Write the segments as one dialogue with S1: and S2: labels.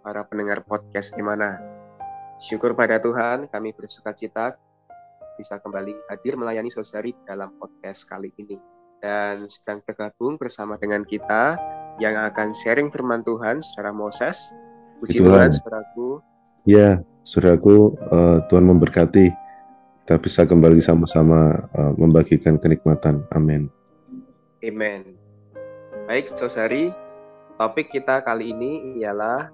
S1: para pendengar podcast gimana? Syukur pada Tuhan, kami bersuka cita bisa kembali hadir melayani saudari dalam podcast kali ini. Dan sedang bergabung bersama dengan kita yang akan sharing firman Tuhan secara Moses. Puji Tuhan, Tuhan saudaraku.
S2: Ya, saudaraku, uh, Tuhan memberkati. Kita bisa kembali sama-sama uh, membagikan kenikmatan. Amin.
S1: Amin. Baik, saudari, topik kita kali ini ialah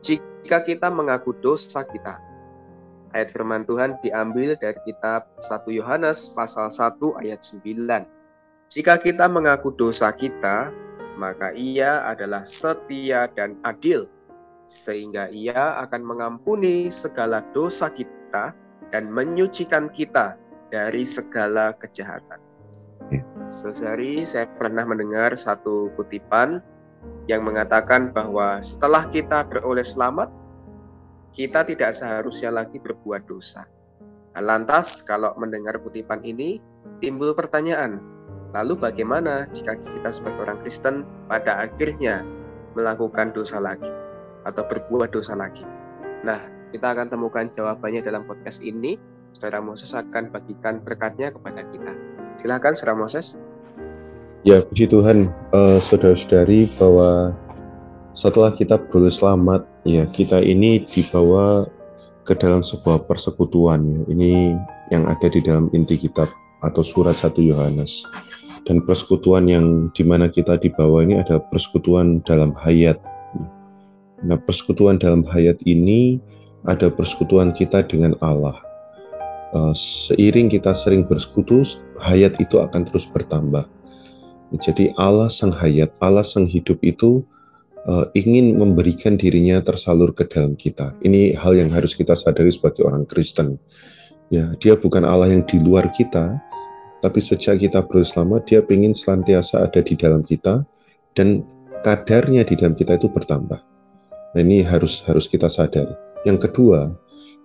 S1: jika kita mengaku dosa kita. Ayat firman Tuhan diambil dari kitab 1 Yohanes pasal 1 ayat 9. Jika kita mengaku dosa kita, maka ia adalah setia dan adil, sehingga ia akan mengampuni segala dosa kita dan menyucikan kita dari segala kejahatan. Ya. Saudari, saya pernah mendengar satu kutipan yang mengatakan bahwa setelah kita beroleh selamat, kita tidak seharusnya lagi berbuat dosa. Nah, lantas, kalau mendengar kutipan ini, timbul pertanyaan, lalu bagaimana jika kita sebagai orang Kristen pada akhirnya melakukan dosa lagi atau berbuat dosa lagi? Nah, kita akan temukan jawabannya dalam podcast ini. Saudara Moses akan bagikan berkatnya kepada kita. Silahkan, Saudara Moses.
S2: Ya, puji Tuhan, uh, saudara-saudari, bahwa setelah kita boleh selamat, ya kita ini dibawa ke dalam sebuah persekutuan. Ya. Ini yang ada di dalam inti kitab atau surat 1 Yohanes. Dan persekutuan yang di mana kita dibawa ini adalah persekutuan dalam hayat. Nah, persekutuan dalam hayat ini ada persekutuan kita dengan Allah. Uh, seiring kita sering bersekutu, hayat itu akan terus bertambah jadi Allah sang hayat, Allah sang hidup itu uh, ingin memberikan dirinya tersalur ke dalam kita. Ini hal yang harus kita sadari sebagai orang Kristen. Ya, dia bukan Allah yang di luar kita, tapi sejak kita bersama, dia ingin selantiasa ada di dalam kita dan kadarnya di dalam kita itu bertambah. Nah, ini harus harus kita sadari. Yang kedua,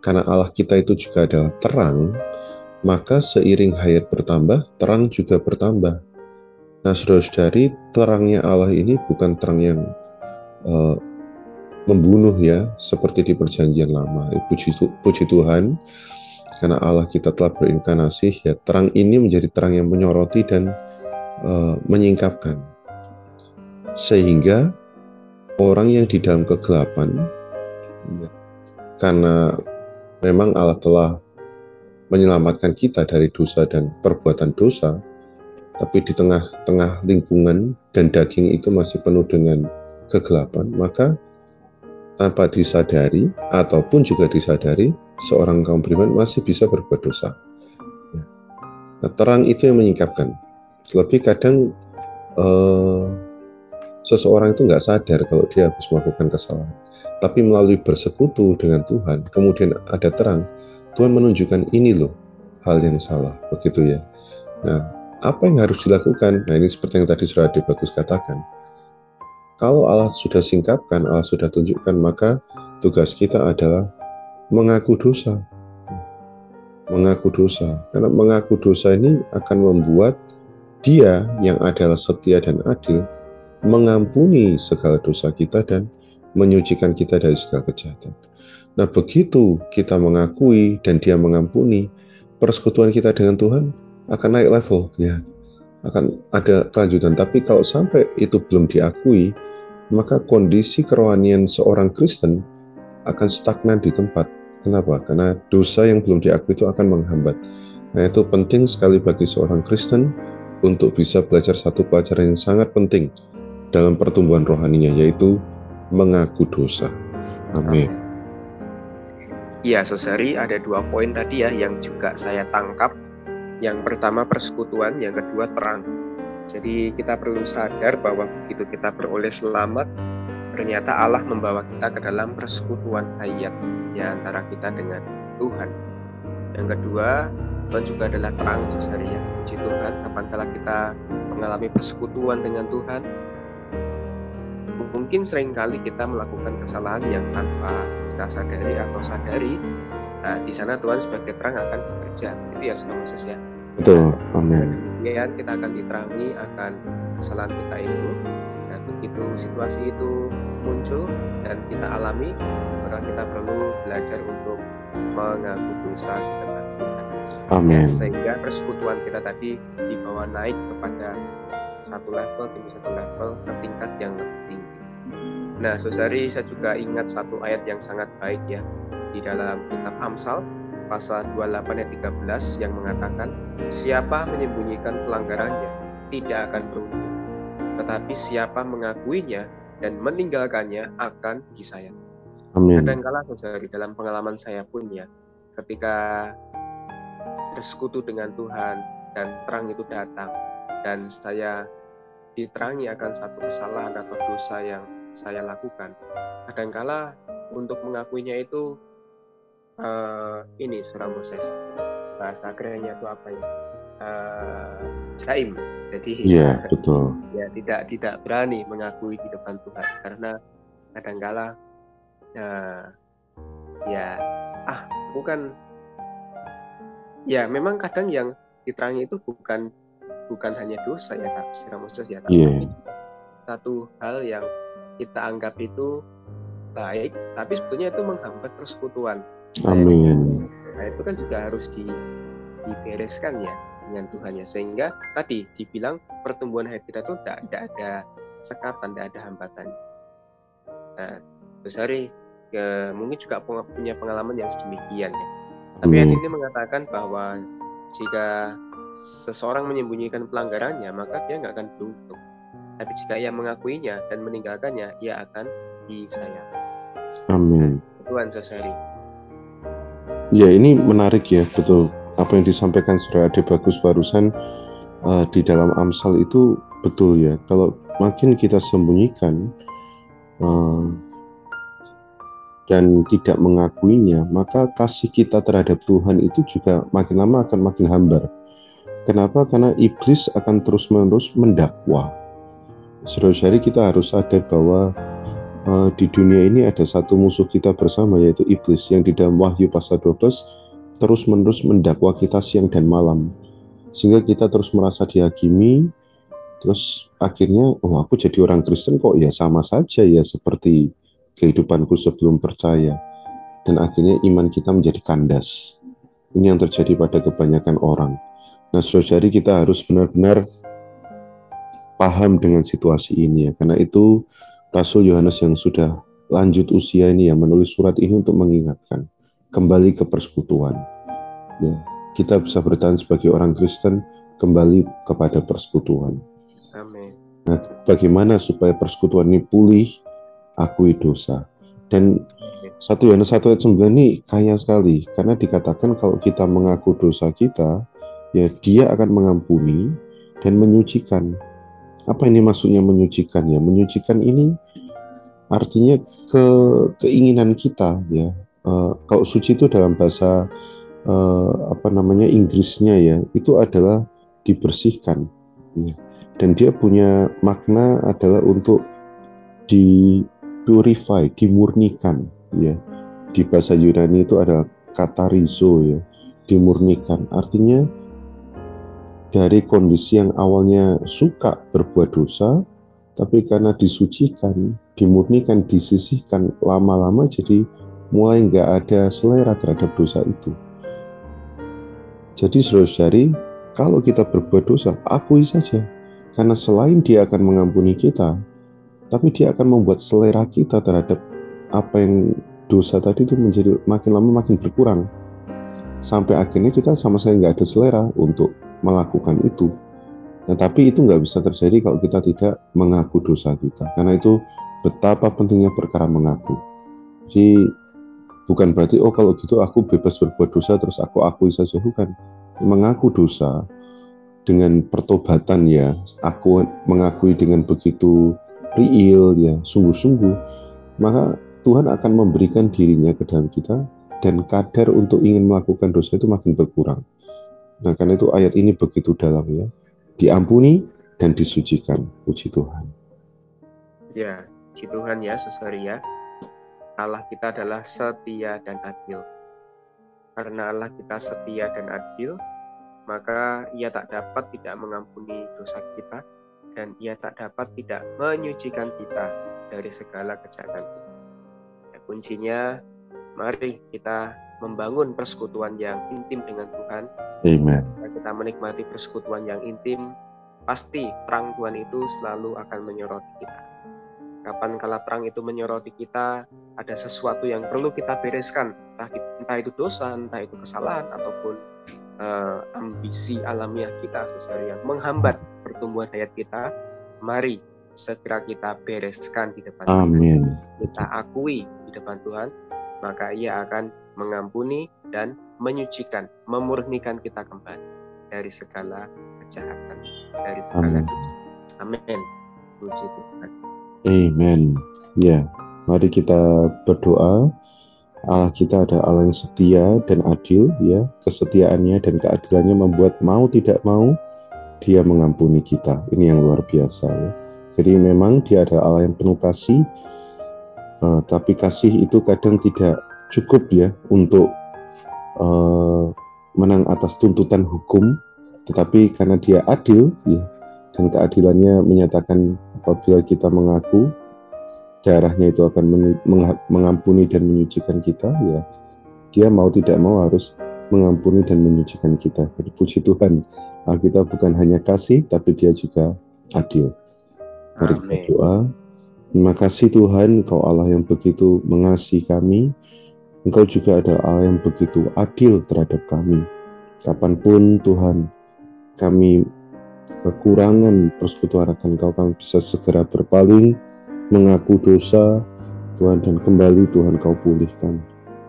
S2: karena Allah kita itu juga adalah terang, maka seiring hayat bertambah, terang juga bertambah. Nah, saudara-saudari, terangnya Allah ini bukan terang yang uh, membunuh ya, seperti di perjanjian lama. Eh, puji, puji Tuhan, karena Allah kita telah berinkarnasi, ya terang ini menjadi terang yang menyoroti dan uh, menyingkapkan. Sehingga orang yang di dalam kegelapan, ya, karena memang Allah telah menyelamatkan kita dari dosa dan perbuatan dosa, tapi di tengah-tengah lingkungan dan daging itu masih penuh dengan kegelapan, maka tanpa disadari ataupun juga disadari, seorang kaum beriman masih bisa berbuat dosa. Ya. Nah, terang itu yang menyingkapkan. Lebih kadang eh, seseorang itu nggak sadar kalau dia habis melakukan kesalahan. Tapi melalui bersekutu dengan Tuhan, kemudian ada terang, Tuhan menunjukkan ini loh hal yang salah, begitu ya. Nah, apa yang harus dilakukan? Nah ini seperti yang tadi sudah Bagus katakan. Kalau Allah sudah singkapkan, Allah sudah tunjukkan, maka tugas kita adalah mengaku dosa. Mengaku dosa. Karena mengaku dosa ini akan membuat dia yang adalah setia dan adil mengampuni segala dosa kita dan menyucikan kita dari segala kejahatan. Nah, begitu kita mengakui dan Dia mengampuni, persekutuan kita dengan Tuhan akan naik level ya akan ada kelanjutan. Tapi kalau sampai itu belum diakui maka kondisi kerohanian seorang Kristen akan stagnan di tempat. Kenapa? Karena dosa yang belum diakui itu akan menghambat. Nah itu penting sekali bagi seorang Kristen untuk bisa belajar satu pelajaran yang sangat penting dalam pertumbuhan rohaninya yaitu mengaku dosa. Amin.
S1: Iya, Sosari, ada dua poin tadi ya yang juga saya tangkap yang pertama persekutuan, yang kedua terang. Jadi kita perlu sadar bahwa begitu kita beroleh selamat, ternyata Allah membawa kita ke dalam persekutuan hayat di antara kita dengan Tuhan. Yang kedua, Tuhan juga adalah terang sesari ya. Puji Tuhan, kapan kala kita mengalami persekutuan dengan Tuhan, mungkin sering kali kita melakukan kesalahan yang tanpa kita sadari atau sadari. Nah, di sana Tuhan sebagai terang akan bekerja. Itu ya, Saudara Moses ya.
S2: Betul, amin.
S1: Kemudian kita akan diterangi akan kesalahan kita itu. Dan begitu situasi itu muncul dan kita alami, maka kita perlu belajar untuk mengaku dosa Tuhan.
S2: Amin.
S1: Sehingga persekutuan kita tadi dibawa naik kepada satu level demi satu level ke tingkat yang lebih tinggi. Nah, Saudari, saya juga ingat satu ayat yang sangat baik ya di dalam kitab Amsal pasal 28 ayat 13 yang mengatakan siapa menyembunyikan pelanggarannya tidak akan beruntung tetapi siapa mengakuinya dan meninggalkannya akan disayang.
S2: Amin.
S1: Kadangkala saudari dalam pengalaman saya pun ya ketika bersekutu dengan Tuhan dan terang itu datang dan saya diterangi akan satu kesalahan atau dosa yang saya lakukan. Kadangkala untuk mengakuinya itu uh, ini surah Moses bahasa kerennya itu apa ya? Uh, jaim. Jadi
S2: Iya, betul.
S1: ya tidak tidak berani mengakui di depan Tuhan. Karena kadangkala uh, ya ah bukan ya memang kadang yang diterangi itu bukan bukan hanya dosa ya tapi surah Moses ya tapi
S2: Iya.
S1: satu hal yang kita anggap itu baik tapi sebetulnya itu menghambat persekutuan
S2: Amin.
S1: Nah itu kan juga harus di, dibereskan ya dengan Tuhan ya sehingga tadi dibilang pertumbuhan hati kita itu tidak, ada sekatan, tidak ada hambatan. Nah, Besari ke, mungkin juga punya pengalaman yang sedemikian ya. Tapi
S2: Amin.
S1: ini mengatakan bahwa jika seseorang menyembunyikan pelanggarannya maka dia nggak akan beruntung. Tapi jika ia mengakuinya dan meninggalkannya, ia akan disayang.
S2: Amin.
S1: Tuhan Sesari.
S2: Ya ini menarik ya betul apa yang disampaikan Saudara Ade bagus barusan eh, di dalam Amsal itu betul ya kalau makin kita sembunyikan eh, dan tidak mengakuinya maka kasih kita terhadap Tuhan itu juga makin lama akan makin hambar. Kenapa? Karena iblis akan terus-menerus mendakwa. Saudara-saudari kita harus sadar bahwa uh, di dunia ini ada satu musuh kita bersama yaitu iblis yang di dalam Wahyu pasal 12 terus-menerus mendakwa kita siang dan malam. Sehingga kita terus merasa dihakimi terus akhirnya oh aku jadi orang Kristen kok? Ya sama saja ya seperti kehidupanku sebelum percaya. Dan akhirnya iman kita menjadi kandas. Ini yang terjadi pada kebanyakan orang. Nah saudari kita harus benar-benar paham dengan situasi ini ya. Karena itu Rasul Yohanes yang sudah lanjut usia ini ya menulis surat ini untuk mengingatkan kembali ke persekutuan. Ya, kita bisa bertahan sebagai orang Kristen kembali kepada persekutuan.
S1: Amin.
S2: Nah, bagaimana supaya persekutuan ini pulih? Akui dosa. Dan satu Yohanes 1 ayat 9 ini kaya sekali karena dikatakan kalau kita mengaku dosa kita, ya dia akan mengampuni dan menyucikan. Apa ini maksudnya menyucikan ya? Menyucikan ini artinya ke keinginan kita ya. Eh, kalau suci itu dalam bahasa eh, apa namanya Inggrisnya ya, itu adalah dibersihkan. Ya. Dan dia punya makna adalah untuk di purify, dimurnikan ya. Di bahasa Yunani itu ada kata rizo ya, dimurnikan. Artinya dari kondisi yang awalnya suka berbuat dosa, tapi karena disucikan, dimurnikan, disisihkan lama-lama jadi mulai nggak ada selera terhadap dosa itu. Jadi saudara-saudari, kalau kita berbuat dosa, akui saja. Karena selain dia akan mengampuni kita, tapi dia akan membuat selera kita terhadap apa yang dosa tadi itu menjadi makin lama makin berkurang. Sampai akhirnya kita sama sekali nggak ada selera untuk melakukan itu. Tapi itu nggak bisa terjadi kalau kita tidak mengaku dosa kita. Karena itu betapa pentingnya perkara mengaku. Jadi bukan berarti oh kalau gitu aku bebas berbuat dosa terus aku akui saja bukan. Mengaku dosa dengan pertobatan ya, aku mengakui dengan begitu real ya sungguh-sungguh maka Tuhan akan memberikan dirinya ke dalam kita dan kadar untuk ingin melakukan dosa itu makin berkurang. Nah, karena itu ayat ini begitu dalam ya. Diampuni dan disucikan. Puji Tuhan.
S1: Ya, puji Tuhan ya, saudari ya. Allah kita adalah setia dan adil. Karena Allah kita setia dan adil, maka ia tak dapat tidak mengampuni dosa kita, dan ia tak dapat tidak menyucikan kita dari segala kejahatan Ya, kuncinya, mari kita membangun persekutuan yang intim dengan Tuhan.
S2: Amen.
S1: Kita menikmati persekutuan yang intim, pasti terang Tuhan itu selalu akan menyoroti kita. Kapan kala terang itu menyoroti kita, ada sesuatu yang perlu kita bereskan, entah, entah itu dosa, entah itu kesalahan, ataupun uh, ambisi alamiah kita, sesuatu yang menghambat pertumbuhan hayat kita, mari segera kita bereskan di depan
S2: Amin.
S1: Tuhan. Kita akui di depan Tuhan, maka ia akan mengampuni dan menyucikan, memurnikan kita kembali dari segala kejahatan, dari segala dosa. Amin. Puji Tuhan.
S2: Amen. Ya, mari kita berdoa. Allah kita ada Allah yang setia dan adil, ya. Kesetiaannya dan keadilannya membuat mau tidak mau Dia mengampuni kita. Ini yang luar biasa, ya. Jadi memang Dia ada Allah yang penuh kasih, uh, tapi kasih itu kadang tidak cukup ya untuk uh, menang atas tuntutan hukum, tetapi karena Dia adil, ya, dan keadilannya menyatakan apabila kita mengaku darahnya itu akan mengampuni dan menyucikan kita ya. Dia mau tidak mau harus mengampuni dan menyucikan kita. Puji Tuhan kita bukan hanya kasih tapi dia juga adil. Mari kita doa terima kasih Tuhan Engkau Allah yang begitu mengasihi kami Engkau juga ada Allah yang begitu adil terhadap kami kapan pun Tuhan kami kekurangan persekutuan akan kau kami bisa segera berpaling, mengaku dosa, Tuhan, dan kembali Tuhan kau pulihkan.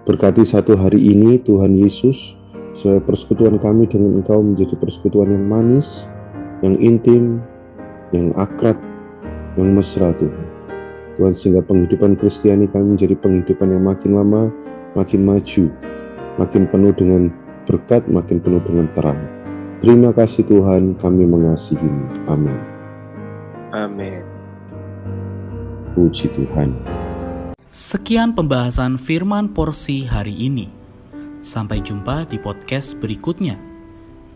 S2: Berkati satu hari ini Tuhan Yesus, supaya persekutuan kami dengan Engkau menjadi persekutuan yang manis, yang intim, yang akrab, yang mesra Tuhan. Tuhan sehingga penghidupan Kristiani kami menjadi penghidupan yang makin lama, makin maju, makin penuh dengan berkat, makin penuh dengan terang. Terima kasih Tuhan, kami mengasihimu. Amin.
S1: Amin.
S2: Puji Tuhan.
S3: Sekian pembahasan firman porsi hari ini. Sampai jumpa di podcast berikutnya.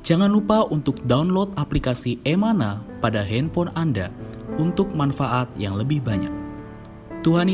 S3: Jangan lupa untuk download aplikasi Emana pada handphone Anda untuk manfaat yang lebih banyak. Tuhan